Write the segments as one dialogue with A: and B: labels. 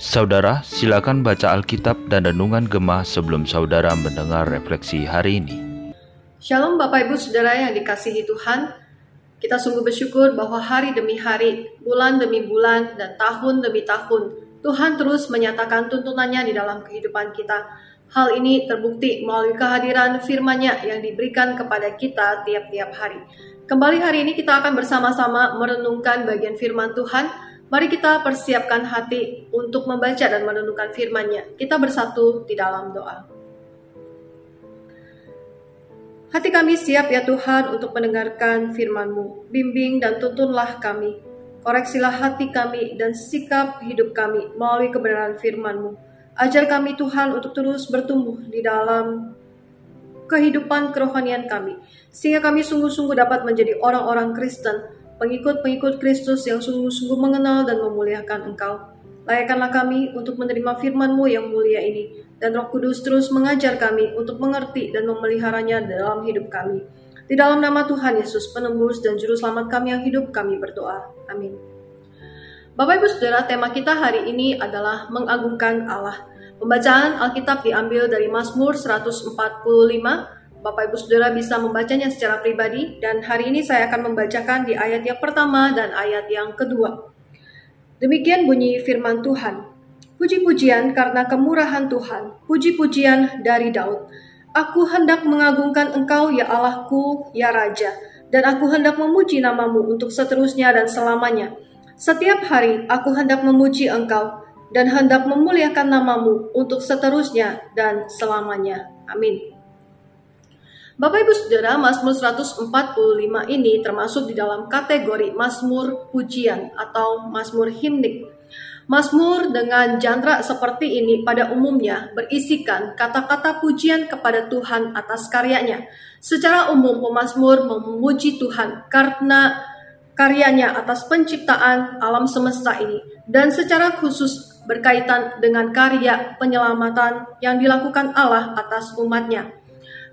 A: Saudara, silakan baca Alkitab dan Renungan Gemah sebelum saudara mendengar refleksi hari ini.
B: Shalom Bapak Ibu Saudara yang dikasihi Tuhan. Kita sungguh bersyukur bahwa hari demi hari, bulan demi bulan, dan tahun demi tahun, Tuhan terus menyatakan tuntunannya di dalam kehidupan kita. Hal ini terbukti melalui kehadiran firman-Nya yang diberikan kepada kita tiap-tiap hari. Kembali hari ini kita akan bersama-sama merenungkan bagian firman Tuhan Mari kita persiapkan hati untuk membaca dan merenungkan firman-Nya. Kita bersatu di dalam doa. Hati kami siap ya Tuhan untuk mendengarkan firman-Mu. Bimbing dan tuntunlah kami. Koreksilah hati kami dan sikap hidup kami melalui kebenaran firman-Mu. Ajar kami Tuhan untuk terus bertumbuh di dalam kehidupan kerohanian kami. Sehingga kami sungguh-sungguh dapat menjadi orang-orang Kristen pengikut-pengikut Kristus yang sungguh-sungguh mengenal dan memuliakan Engkau. Layakkanlah kami untuk menerima firman-Mu yang mulia ini, dan Roh Kudus terus mengajar kami untuk mengerti dan memeliharanya dalam hidup kami. Di dalam nama Tuhan Yesus, penembus dan juru selamat kami yang hidup, kami berdoa. Amin. Bapak Ibu Saudara, tema kita hari ini adalah mengagungkan Allah. Pembacaan Alkitab diambil dari Mazmur 145 Bapak Ibu Saudara bisa membacanya secara pribadi dan hari ini saya akan membacakan di ayat yang pertama dan ayat yang kedua. Demikian bunyi firman Tuhan. Puji-pujian karena kemurahan Tuhan, puji-pujian dari Daud. Aku hendak mengagungkan Engkau ya Allahku, ya Raja, dan aku hendak memuji namamu untuk seterusnya dan selamanya. Setiap hari aku hendak memuji Engkau dan hendak memuliakan namamu untuk seterusnya dan selamanya. Amin. Bapak Ibu Saudara, Mazmur 145 ini termasuk di dalam kategori Mazmur pujian atau Mazmur himnik. Mazmur dengan genre seperti ini pada umumnya berisikan kata-kata pujian kepada Tuhan atas karyanya. Secara umum pemazmur memuji Tuhan karena karyanya atas penciptaan alam semesta ini dan secara khusus berkaitan dengan karya penyelamatan yang dilakukan Allah atas umatnya.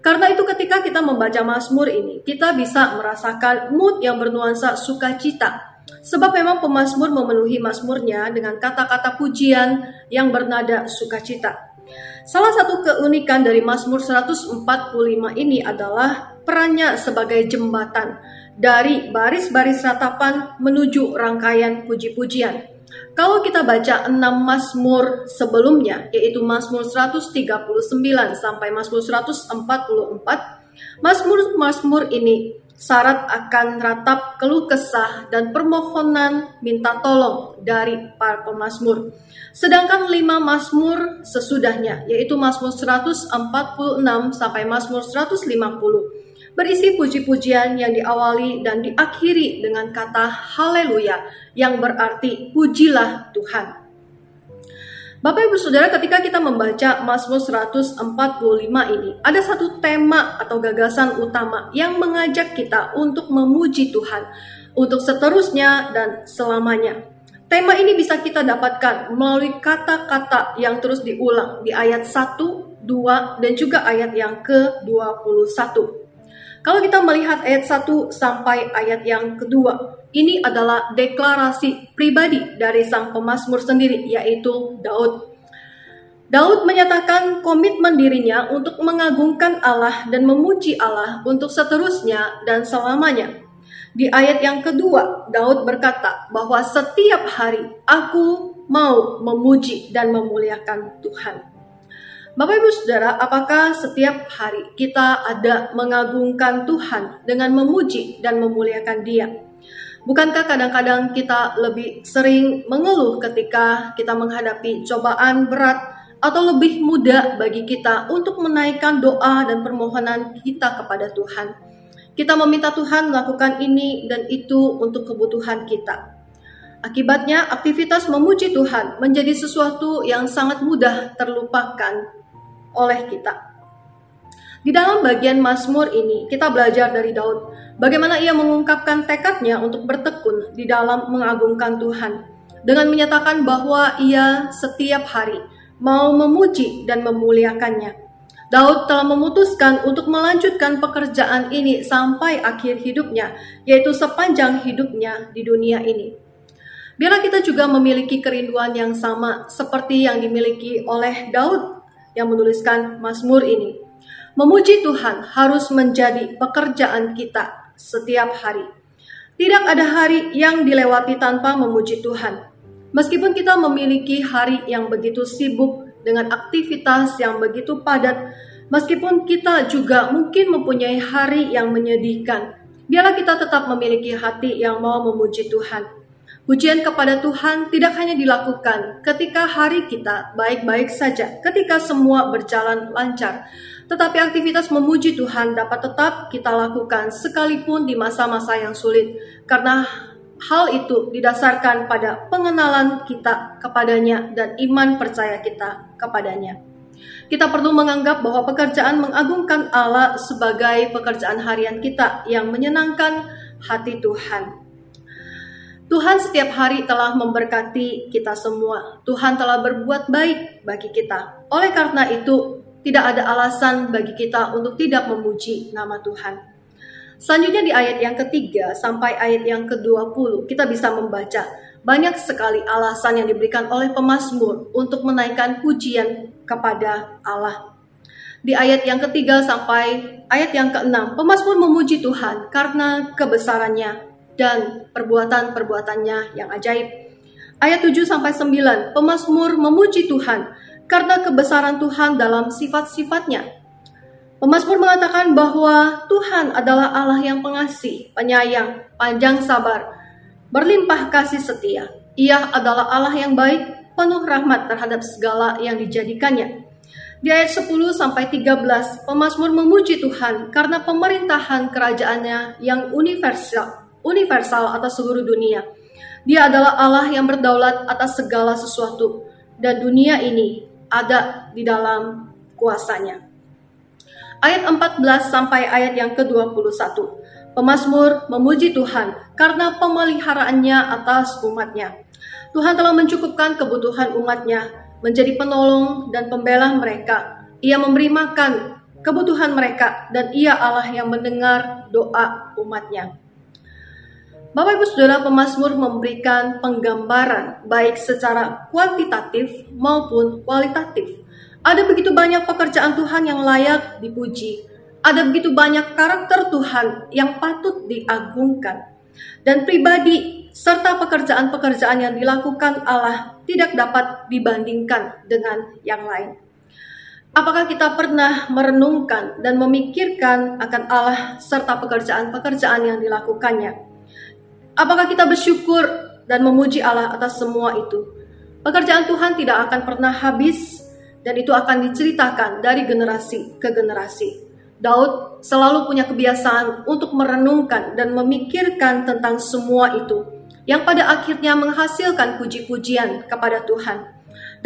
B: Karena itu ketika kita membaca Mazmur ini, kita bisa merasakan mood yang bernuansa sukacita. Sebab memang pemazmur memenuhi mazmurnya dengan kata-kata pujian yang bernada sukacita. Salah satu keunikan dari Mazmur 145 ini adalah perannya sebagai jembatan dari baris-baris ratapan menuju rangkaian puji-pujian. Kalau kita baca 6 Mazmur sebelumnya, yaitu Mazmur 139 sampai Mazmur 144, Mazmur-Mazmur ini syarat akan ratap keluh kesah dan permohonan minta tolong dari para pemazmur. Sedangkan lima Mazmur sesudahnya, yaitu Mazmur 146 sampai Mazmur 150, berisi puji-pujian yang diawali dan diakhiri dengan kata haleluya yang berarti pujilah Tuhan. Bapak Ibu Saudara ketika kita membaca Mazmur 145 ini ada satu tema atau gagasan utama yang mengajak kita untuk memuji Tuhan untuk seterusnya dan selamanya. Tema ini bisa kita dapatkan melalui kata-kata yang terus diulang di ayat 1, 2, dan juga ayat yang ke-21. Kalau kita melihat ayat 1 sampai ayat yang kedua, ini adalah deklarasi pribadi dari sang pemazmur sendiri, yaitu Daud. Daud menyatakan komitmen dirinya untuk mengagungkan Allah dan memuji Allah untuk seterusnya dan selamanya. Di ayat yang kedua, Daud berkata bahwa setiap hari aku mau memuji dan memuliakan Tuhan. Bapak Ibu Saudara, apakah setiap hari kita ada mengagungkan Tuhan dengan memuji dan memuliakan Dia? Bukankah kadang-kadang kita lebih sering mengeluh ketika kita menghadapi cobaan berat atau lebih mudah bagi kita untuk menaikkan doa dan permohonan kita kepada Tuhan? Kita meminta Tuhan melakukan ini dan itu untuk kebutuhan kita. Akibatnya, aktivitas memuji Tuhan menjadi sesuatu yang sangat mudah terlupakan oleh kita. Di dalam bagian Mazmur ini, kita belajar dari Daud bagaimana ia mengungkapkan tekadnya untuk bertekun di dalam mengagungkan Tuhan dengan menyatakan bahwa ia setiap hari mau memuji dan memuliakannya. Daud telah memutuskan untuk melanjutkan pekerjaan ini sampai akhir hidupnya, yaitu sepanjang hidupnya di dunia ini. Biarlah kita juga memiliki kerinduan yang sama seperti yang dimiliki oleh Daud yang menuliskan Mazmur ini. Memuji Tuhan harus menjadi pekerjaan kita setiap hari. Tidak ada hari yang dilewati tanpa memuji Tuhan. Meskipun kita memiliki hari yang begitu sibuk dengan aktivitas yang begitu padat, meskipun kita juga mungkin mempunyai hari yang menyedihkan, biarlah kita tetap memiliki hati yang mau memuji Tuhan. Pujian kepada Tuhan tidak hanya dilakukan ketika hari kita baik-baik saja, ketika semua berjalan lancar, tetapi aktivitas memuji Tuhan dapat tetap kita lakukan sekalipun di masa-masa yang sulit, karena Hal itu didasarkan pada pengenalan kita kepadanya dan iman percaya kita kepadanya. Kita perlu menganggap bahwa pekerjaan mengagungkan Allah sebagai pekerjaan harian kita yang menyenangkan hati Tuhan. Tuhan setiap hari telah memberkati kita semua. Tuhan telah berbuat baik bagi kita. Oleh karena itu, tidak ada alasan bagi kita untuk tidak memuji nama Tuhan. Selanjutnya di ayat yang ketiga sampai ayat yang ke-20 kita bisa membaca banyak sekali alasan yang diberikan oleh pemazmur untuk menaikkan pujian kepada Allah. Di ayat yang ketiga sampai ayat yang keenam, pemazmur memuji Tuhan karena kebesarannya dan perbuatan-perbuatannya yang ajaib. Ayat 7 sampai 9, pemazmur memuji Tuhan karena kebesaran Tuhan dalam sifat-sifatnya Pemasmur mengatakan bahwa Tuhan adalah Allah yang pengasih, penyayang, panjang sabar, berlimpah kasih setia. Ia adalah Allah yang baik, penuh rahmat terhadap segala yang dijadikannya. Di ayat 10 sampai 13, Pemasmur memuji Tuhan karena pemerintahan kerajaannya yang universal, universal atas seluruh dunia. Dia adalah Allah yang berdaulat atas segala sesuatu dan dunia ini ada di dalam kuasanya ayat 14 sampai ayat yang ke-21. Pemasmur memuji Tuhan karena pemeliharaannya atas umatnya. Tuhan telah mencukupkan kebutuhan umatnya, menjadi penolong dan pembela mereka. Ia memberi makan kebutuhan mereka dan ia Allah yang mendengar doa umatnya. Bapak Ibu Saudara pemazmur memberikan penggambaran baik secara kuantitatif maupun kualitatif ada begitu banyak pekerjaan Tuhan yang layak dipuji. Ada begitu banyak karakter Tuhan yang patut diagungkan. Dan pribadi serta pekerjaan-pekerjaan yang dilakukan Allah tidak dapat dibandingkan dengan yang lain. Apakah kita pernah merenungkan dan memikirkan akan Allah serta pekerjaan-pekerjaan yang dilakukannya? Apakah kita bersyukur dan memuji Allah atas semua itu? Pekerjaan Tuhan tidak akan pernah habis dan itu akan diceritakan dari generasi ke generasi. Daud selalu punya kebiasaan untuk merenungkan dan memikirkan tentang semua itu, yang pada akhirnya menghasilkan puji-pujian kepada Tuhan.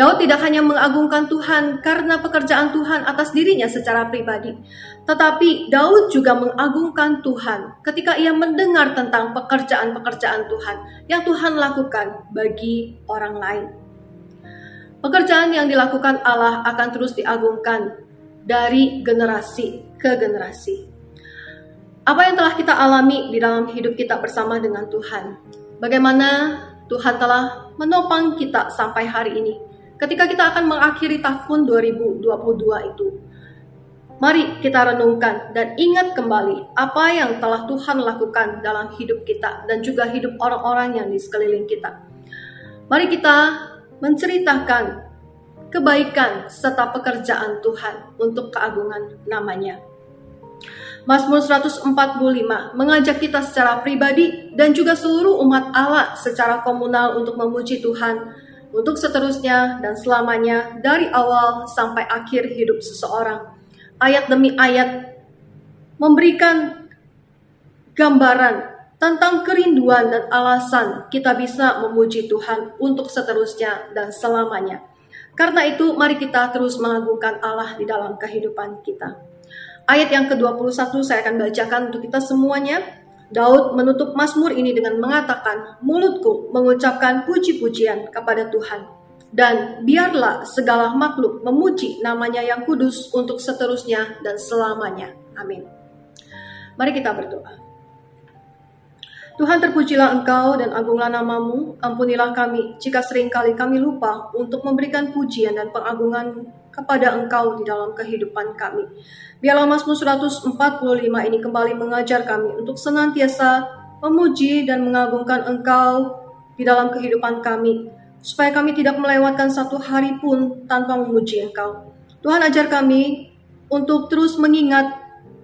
B: Daud tidak hanya mengagungkan Tuhan karena pekerjaan Tuhan atas dirinya secara pribadi, tetapi Daud juga mengagungkan Tuhan ketika ia mendengar tentang pekerjaan-pekerjaan Tuhan yang Tuhan lakukan bagi orang lain. Pekerjaan yang dilakukan Allah akan terus diagungkan dari generasi ke generasi. Apa yang telah kita alami di dalam hidup kita bersama dengan Tuhan? Bagaimana Tuhan telah menopang kita sampai hari ini? Ketika kita akan mengakhiri tahun 2022 itu, mari kita renungkan dan ingat kembali apa yang telah Tuhan lakukan dalam hidup kita dan juga hidup orang-orang yang di sekeliling kita. Mari kita menceritakan kebaikan serta pekerjaan Tuhan untuk keagungan namanya. Mazmur 145 mengajak kita secara pribadi dan juga seluruh umat Allah secara komunal untuk memuji Tuhan untuk seterusnya dan selamanya dari awal sampai akhir hidup seseorang. Ayat demi ayat memberikan gambaran tentang kerinduan dan alasan kita bisa memuji Tuhan untuk seterusnya dan selamanya. Karena itu, mari kita terus mengagungkan Allah di dalam kehidupan kita. Ayat yang ke-21 saya akan bacakan untuk kita semuanya. Daud menutup Mazmur ini dengan mengatakan, mulutku mengucapkan puji-pujian kepada Tuhan. Dan biarlah segala makhluk memuji namanya yang kudus untuk seterusnya dan selamanya. Amin. Mari kita berdoa. Tuhan terpujilah Engkau dan agunglah namamu, ampunilah kami jika sering kali kami lupa untuk memberikan pujian dan pengagungan kepada Engkau di dalam kehidupan kami. Biarlah Mazmur 145 ini kembali mengajar kami untuk senantiasa memuji dan mengagungkan Engkau di dalam kehidupan kami, supaya kami tidak melewatkan satu hari pun tanpa memuji Engkau. Tuhan ajar kami untuk terus mengingat,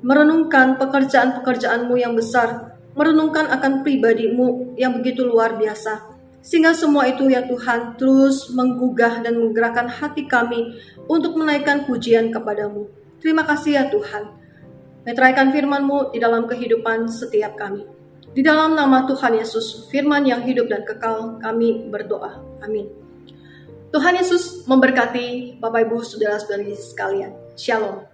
B: merenungkan pekerjaan-pekerjaanmu yang besar, merenungkan akan pribadimu yang begitu luar biasa. Sehingga semua itu ya Tuhan terus menggugah dan menggerakkan hati kami untuk menaikkan pujian kepadamu. Terima kasih ya Tuhan. Meteraikan firman-Mu di dalam kehidupan setiap kami. Di dalam nama Tuhan Yesus, firman yang hidup dan kekal, kami berdoa. Amin. Tuhan Yesus memberkati Bapak Ibu Saudara-saudari sekalian. Shalom.